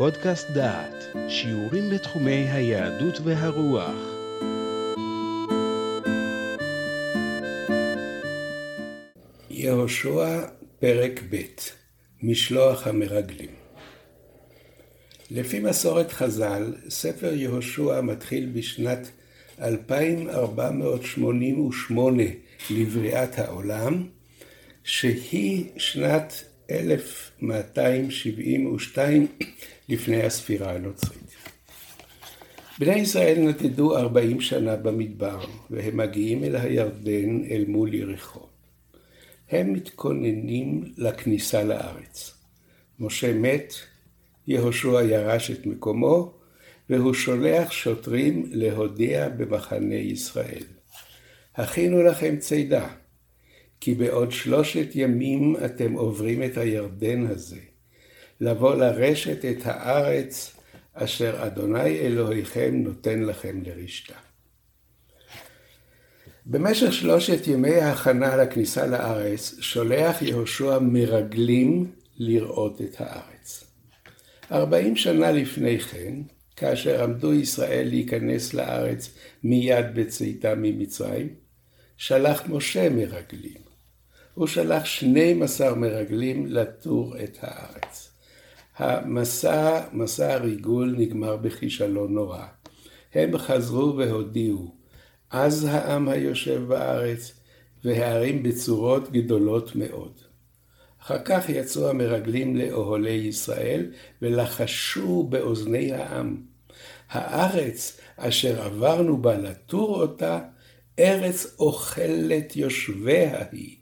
פודקאסט דעת, שיעורים בתחומי היהדות והרוח. יהושע, פרק ב' משלוח המרגלים לפי מסורת חז"ל, ספר יהושע מתחיל בשנת 2488 לבריאת העולם, שהיא שנת 1272 לפני הספירה הנוצרית. בני ישראל נדדו 40 שנה במדבר, והם מגיעים אל הירדן אל מול יריחו. הם מתכוננים לכניסה לארץ. משה מת, יהושע ירש את מקומו, והוא שולח שוטרים להודיע במחנה ישראל. הכינו לכם צידה, כי בעוד שלושת ימים אתם עוברים את הירדן הזה, לבוא לרשת את הארץ אשר אדוני אלוהיכם נותן לכם לרשתה. במשך שלושת ימי ההכנה לכניסה לארץ, שולח יהושע מרגלים לראות את הארץ. ארבעים שנה לפני כן, כאשר עמדו ישראל להיכנס לארץ מיד בצאתה ממצרים, שלח משה מרגלים. הוא שלח 12 מרגלים לתור את הארץ. המסע, מסע הריגול נגמר בכישלון נורא. הם חזרו והודיעו, אז העם היושב בארץ, והערים בצורות גדולות מאוד. אחר כך יצאו המרגלים לאוהלי ישראל, ולחשו באוזני העם. הארץ אשר עברנו בה לתור אותה, ארץ אוכלת יושביה היא.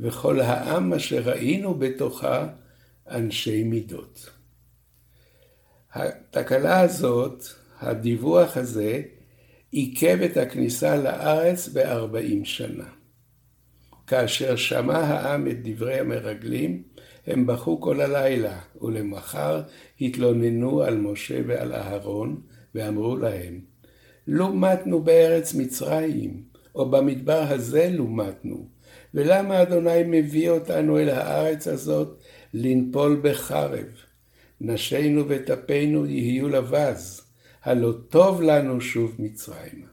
וכל העם אשר ראינו בתוכה אנשי מידות. התקלה הזאת, הדיווח הזה, עיכב את הכניסה לארץ בארבעים שנה. כאשר שמע העם את דברי המרגלים, הם בכו כל הלילה, ולמחר התלוננו על משה ועל אהרון, ואמרו להם, לו מתנו בארץ מצרים, או במדבר הזה לו מתנו, ולמה אדוני מביא אותנו אל הארץ הזאת לנפול בחרב? נשינו וטפינו יהיו לבז, הלא טוב לנו שוב מצרימה.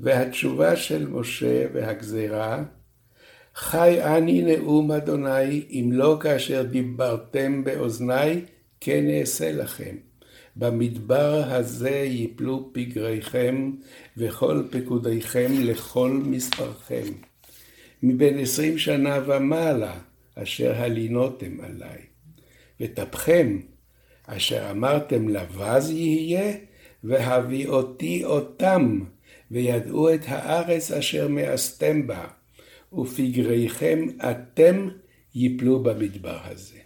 והתשובה של משה והגזירה, חי אני נאום אדוני, אם לא כאשר דיברתם באוזני, כן אעשה לכם. במדבר הזה יפלו פגריכם, וכל פקודיכם לכל מספרכם. מבין עשרים שנה ומעלה, אשר הלינותם עלי. וטפכם, אשר אמרתם לבז יהיה, והביא אותי אותם, וידעו את הארץ אשר מאסתם בה, ופגריכם אתם יפלו במדבר הזה.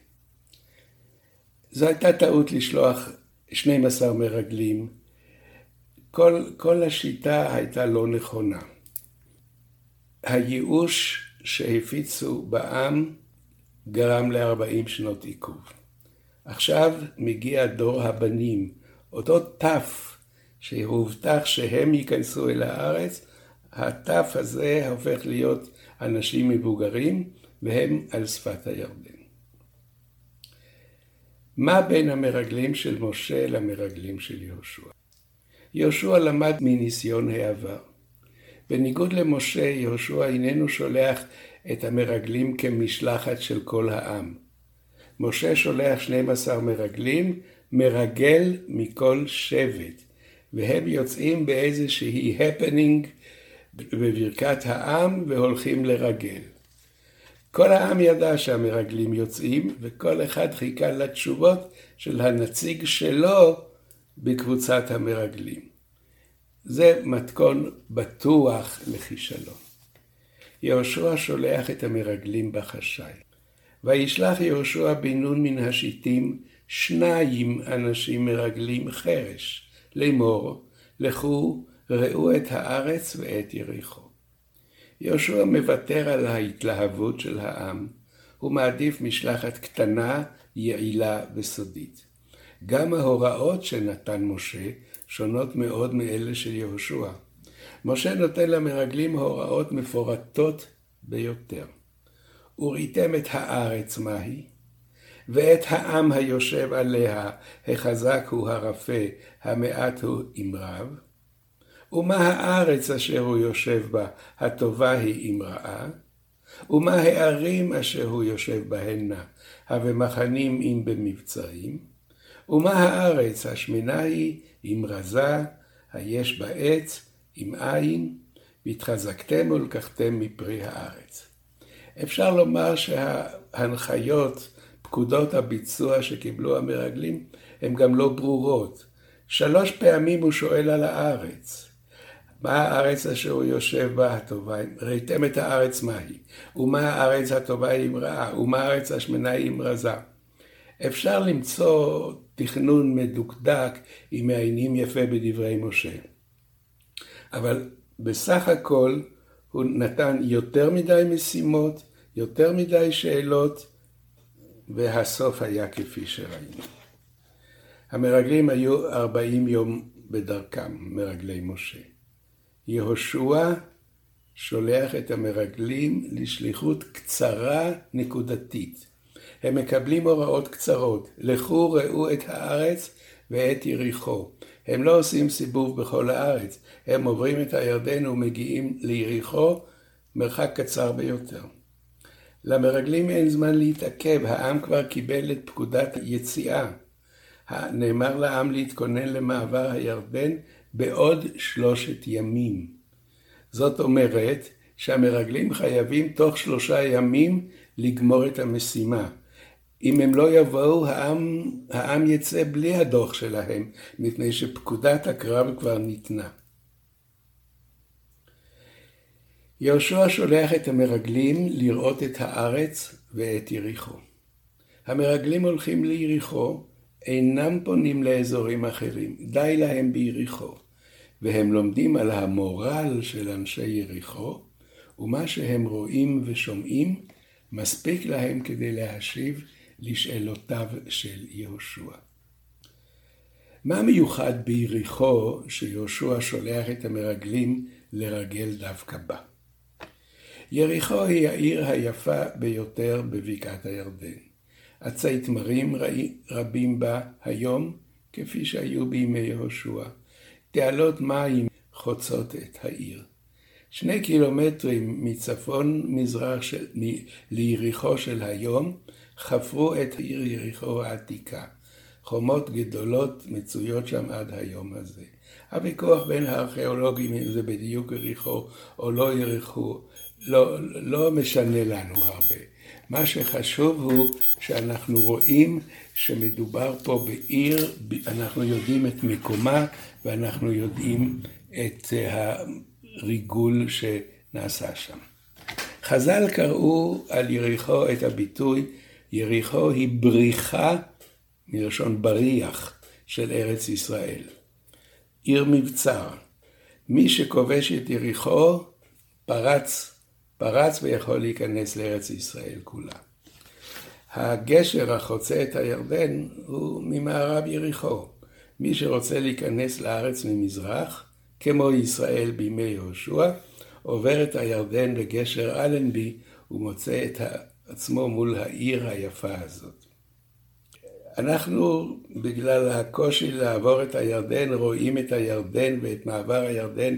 זו הייתה טעות לשלוח 12 מרגלים. כל, כל השיטה הייתה לא נכונה. הייאוש שהפיצו בעם גרם ל-40 שנות עיכוב. עכשיו מגיע דור הבנים, אותו תף שהובטח שהם ייכנסו אל הארץ, התף הזה הופך להיות אנשים מבוגרים והם על שפת הירדן. מה בין המרגלים של משה למרגלים של יהושע? יהושע למד מניסיון העבר. בניגוד למשה, יהושע איננו שולח את המרגלים כמשלחת של כל העם. משה שולח 12 מרגלים, מרגל מכל שבט, והם יוצאים באיזושהי הפנינג בברכת העם והולכים לרגל. כל העם ידע שהמרגלים יוצאים, וכל אחד חיכה לתשובות של הנציג שלו בקבוצת המרגלים. זה מתכון בטוח לכישלון. יהושע שולח את המרגלים בחשאי. וישלח יהושע בן נון מן השיטים שניים אנשים מרגלים חרש, לאמור, לכו ראו את הארץ ואת יריחו. יהושע מוותר על ההתלהבות של העם, הוא מעדיף משלחת קטנה, יעילה וסודית. גם ההוראות שנתן משה שונות מאוד מאלה של יהושע. משה נותן למרגלים הוראות מפורטות ביותר. וראיתם את הארץ מהי? ואת העם היושב עליה, החזק הוא הרפה, המעט הוא רב. ומה הארץ אשר הוא יושב בה, הטובה היא אם רעה? ומה הערים אשר הוא יושב בהנה, המחנים אם במבצרים? ומה הארץ השמנה היא אם רזה, היש בה עץ, אם אין, והתחזקתם ולקחתם מפרי הארץ. אפשר לומר שההנחיות, פקודות הביצוע שקיבלו המרגלים, הן גם לא ברורות. שלוש פעמים הוא שואל על הארץ. מה הארץ אשר הוא יושב בה הטובה? ראיתם את הארץ מהי? ומה הארץ הטובה אם רעה? ומה הארץ השמנה אם רזה? אפשר למצוא תכנון מדוקדק אם מעיינים יפה בדברי משה. אבל בסך הכל הוא נתן יותר מדי משימות, יותר מדי שאלות, והסוף היה כפי שראינו. המרגלים היו ארבעים יום בדרכם, מרגלי משה. יהושע שולח את המרגלים לשליחות קצרה נקודתית. הם מקבלים הוראות קצרות, לכו ראו את הארץ ואת יריחו. הם לא עושים סיבוב בכל הארץ, הם עוברים את הירדן ומגיעים ליריחו, מרחק קצר ביותר. למרגלים אין זמן להתעכב, העם כבר קיבל את פקודת יציאה. נאמר לעם להתכונן למעבר הירדן בעוד שלושת ימים. זאת אומרת שהמרגלים חייבים תוך שלושה ימים לגמור את המשימה. אם הם לא יבואו, העם, העם יצא בלי הדוח שלהם, מפני שפקודת הקרב כבר ניתנה. יהושע שולח את המרגלים לראות את הארץ ואת יריחו. המרגלים הולכים ליריחו, אינם פונים לאזורים אחרים, די להם ביריחו, והם לומדים על המורל של אנשי יריחו, ומה שהם רואים ושומעים מספיק להם כדי להשיב לשאלותיו של יהושע. מה מיוחד ביריחו שיהושע שולח את המרגלים לרגל דווקא בה? יריחו היא העיר היפה ביותר בבקעת הירדן. עצי תמרים רבים בה היום, כפי שהיו בימי יהושע. תעלות מים חוצות את העיר. שני קילומטרים מצפון מזרח של, ליריחו של היום, חפרו את העיר יריחו העתיקה. חומות גדולות מצויות שם עד היום הזה. הוויכוח בין הארכיאולוגים אם זה בדיוק יריחו או לא יריחו, לא, לא משנה לנו הרבה. מה שחשוב הוא שאנחנו רואים שמדובר פה בעיר, אנחנו יודעים את מקומה ואנחנו יודעים את הריגול שנעשה שם. חז"ל קראו על יריחו את הביטוי יריחו היא בריחה מלשון בריח של ארץ ישראל. עיר מבצר. מי שכובש את יריחו פרץ, פרץ ויכול להיכנס לארץ ישראל כולה. הגשר החוצה את הירדן הוא ממערב יריחו. מי שרוצה להיכנס לארץ ממזרח, כמו ישראל בימי יהושע, עובר את הירדן לגשר אלנבי ומוצא את עצמו מול העיר היפה הזאת. אנחנו, בגלל הקושי לעבור את הירדן, רואים את הירדן ואת מעבר הירדן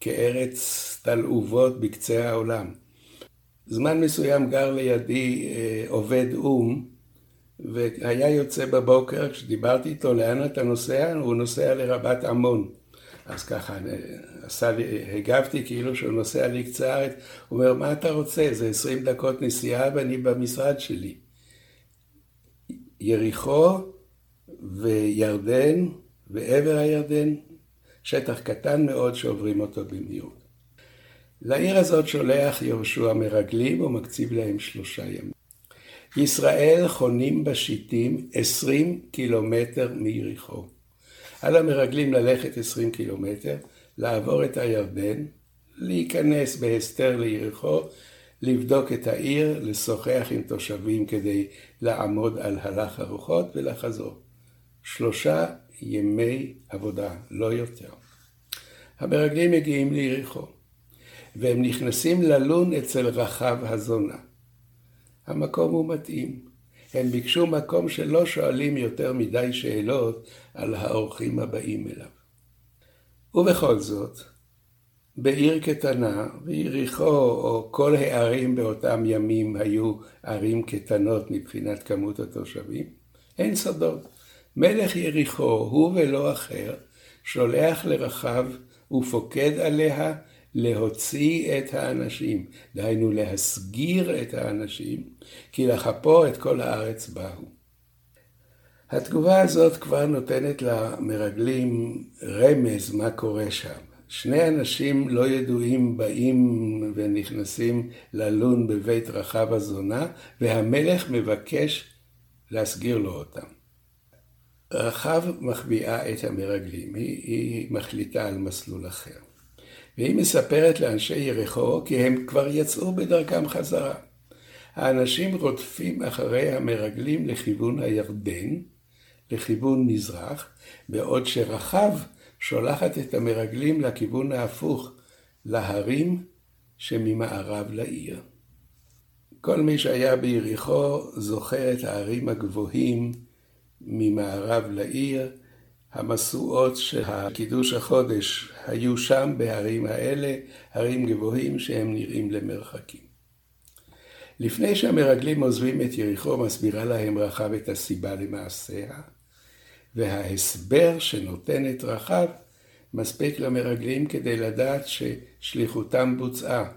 כארץ תלעובות בקצה העולם. זמן מסוים גר לידי אה, עובד או"ם, והיה יוצא בבוקר, כשדיברתי איתו, לאן אתה נוסע? הוא נוסע לרבת עמון. אז ככה עשה לי, הגבתי כאילו שהוא נוסע לקצה הארץ, הוא אומר, מה אתה רוצה? זה עשרים דקות נסיעה ואני במשרד שלי. יריחו וירדן ועבר הירדן, שטח קטן מאוד שעוברים אותו במהירות. לעיר הזאת שולח יהושע מרגלים ומקציב להם שלושה ימים. ישראל חונים בשיטים עשרים קילומטר מיריחו. על המרגלים ללכת עשרים קילומטר, לעבור את הירדן, להיכנס בהסתר ליריחו, לבדוק את העיר, לשוחח עם תושבים כדי לעמוד על הלך הרוחות ולחזור. שלושה ימי עבודה, לא יותר. המרגלים מגיעים ליריחו, והם נכנסים ללון אצל רחב הזונה. המקום הוא מתאים. הם ביקשו מקום שלא שואלים יותר מדי שאלות על האורחים הבאים אליו. ובכל זאת, בעיר קטנה, ויריחו או כל הערים באותם ימים היו ערים קטנות מבחינת כמות התושבים, אין סודות. מלך יריחו, הוא ולא אחר, שולח לרחב ופוקד עליה להוציא את האנשים, דהיינו להסגיר את האנשים, כי לכפו את כל הארץ באו. התגובה הזאת כבר נותנת למרגלים רמז מה קורה שם. שני אנשים לא ידועים באים ונכנסים ללון בבית רחב הזונה, והמלך מבקש להסגיר לו אותם. רחב מחביאה את המרגלים, היא, היא מחליטה על מסלול אחר. והיא מספרת לאנשי יריחו כי הם כבר יצאו בדרכם חזרה. האנשים רודפים אחרי המרגלים לכיוון הירדן, לכיוון מזרח, בעוד שרחב שולחת את המרגלים לכיוון ההפוך, להרים שממערב לעיר. כל מי שהיה ביריחו זוכר את הערים הגבוהים ממערב לעיר, המשואות של קידוש החודש היו שם בהרים האלה, הרים גבוהים שהם נראים למרחקים. לפני שהמרגלים עוזבים את יריחו, מסבירה להם רחב את הסיבה למעשיה, וההסבר שנותנת רחב מספיק למרגלים כדי לדעת ששליחותם בוצעה.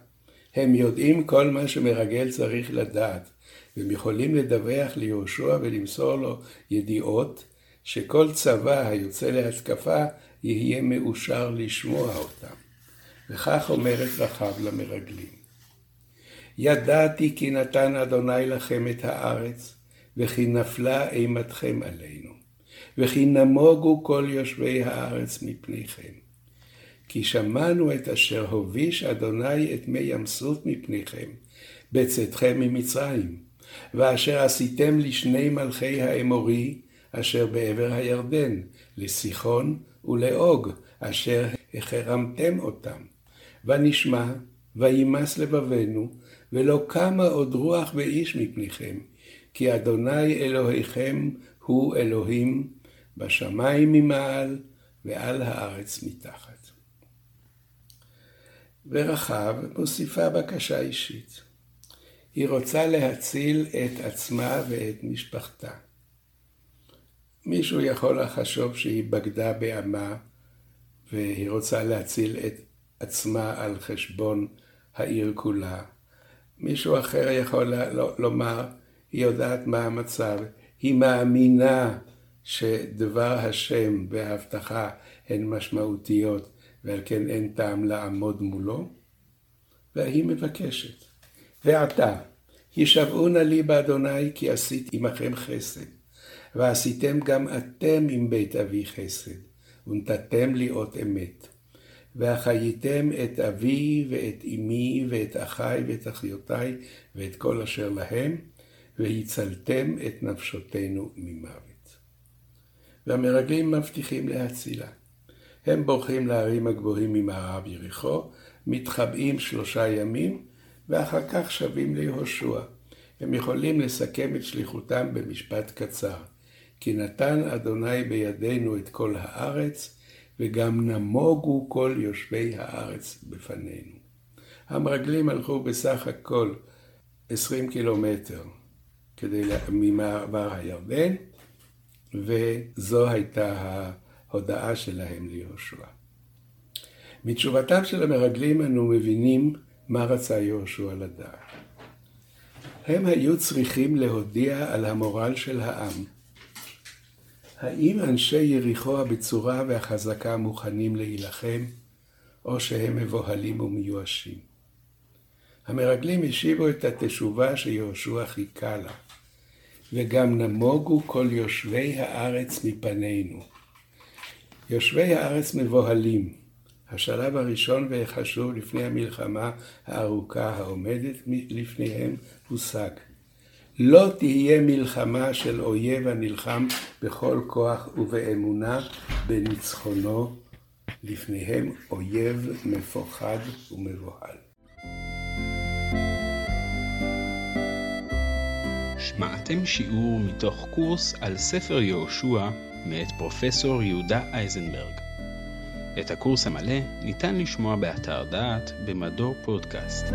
הם יודעים כל מה שמרגל צריך לדעת, והם יכולים לדווח ליהושע ולמסור לו ידיעות שכל צבא היוצא להתקפה יהיה מאושר לשמוע אותם. וכך אומרת רחב למרגלים. ידעתי כי נתן אדוני לכם את הארץ, וכי נפלה אימתכם עלינו. וכי נמוגו כל יושבי הארץ מפניכם. כי שמענו את אשר הוביש אדוני את מי ים סוף מפניכם, בצאתכם ממצרים, ואשר עשיתם לשני מלכי האמורי, אשר בעבר הירדן, לסיחון ולעוג, אשר החרמתם אותם. ונשמע, וימס לבבנו, ולא קמה עוד רוח ואיש מפניכם, כי אדוני אלוהיכם הוא אלוהים בשמיים ממעל ועל הארץ מתחת. ורחב מוסיפה בקשה אישית. היא רוצה להציל את עצמה ואת משפחתה. מישהו יכול לחשוב שהיא בגדה בעמה והיא רוצה להציל את עצמה על חשבון העיר כולה. מישהו אחר יכול לומר, היא יודעת מה המצב, היא מאמינה שדבר השם וההבטחה הן משמעותיות ועל כן אין טעם לעמוד מולו, והיא מבקשת. ועתה, הישבעו נא לי באדוני כי עשית עמכם חסד, ועשיתם גם אתם עם בית אבי חסד, ונתתם לי אות אמת. והחייתם את אבי ואת אמי ואת אחי ואת אחיותיי ואת כל אשר להם, והצלתם את נפשותינו ממוות. והמרגלים מבטיחים להצילה. הם בורחים להרים הגבוהים ממערב יריחו, מתחבאים שלושה ימים, ואחר כך שבים ליהושע. הם יכולים לסכם את שליחותם במשפט קצר. כי נתן אדוני בידינו את כל הארץ, וגם נמוגו כל יושבי הארץ בפנינו. המרגלים הלכו בסך הכל 20 קילומטר כדי ממעבר הירדן, וזו הייתה ההודעה שלהם ליהושע. מתשובתם של המרגלים אנו מבינים מה רצה יהושע לדעת. הם היו צריכים להודיע על המורל של העם. האם אנשי יריחו הבצורה והחזקה מוכנים להילחם, או שהם מבוהלים ומיואשים? המרגלים השיבו את התשובה שיהושע חיכה לה. וגם נמוגו כל יושבי הארץ מפנינו. יושבי הארץ מבוהלים. השלב הראשון והחשוב לפני המלחמה הארוכה העומדת לפניהם הושג. לא תהיה מלחמה של אויב הנלחם בכל כוח ובאמונה בניצחונו, לפניהם אויב מפוחד ומבוהל. שמעתם שיעור מתוך קורס על ספר יהושע מאת פרופסור יהודה אייזנברג. את הקורס המלא ניתן לשמוע באתר דעת במדור פודקאסט.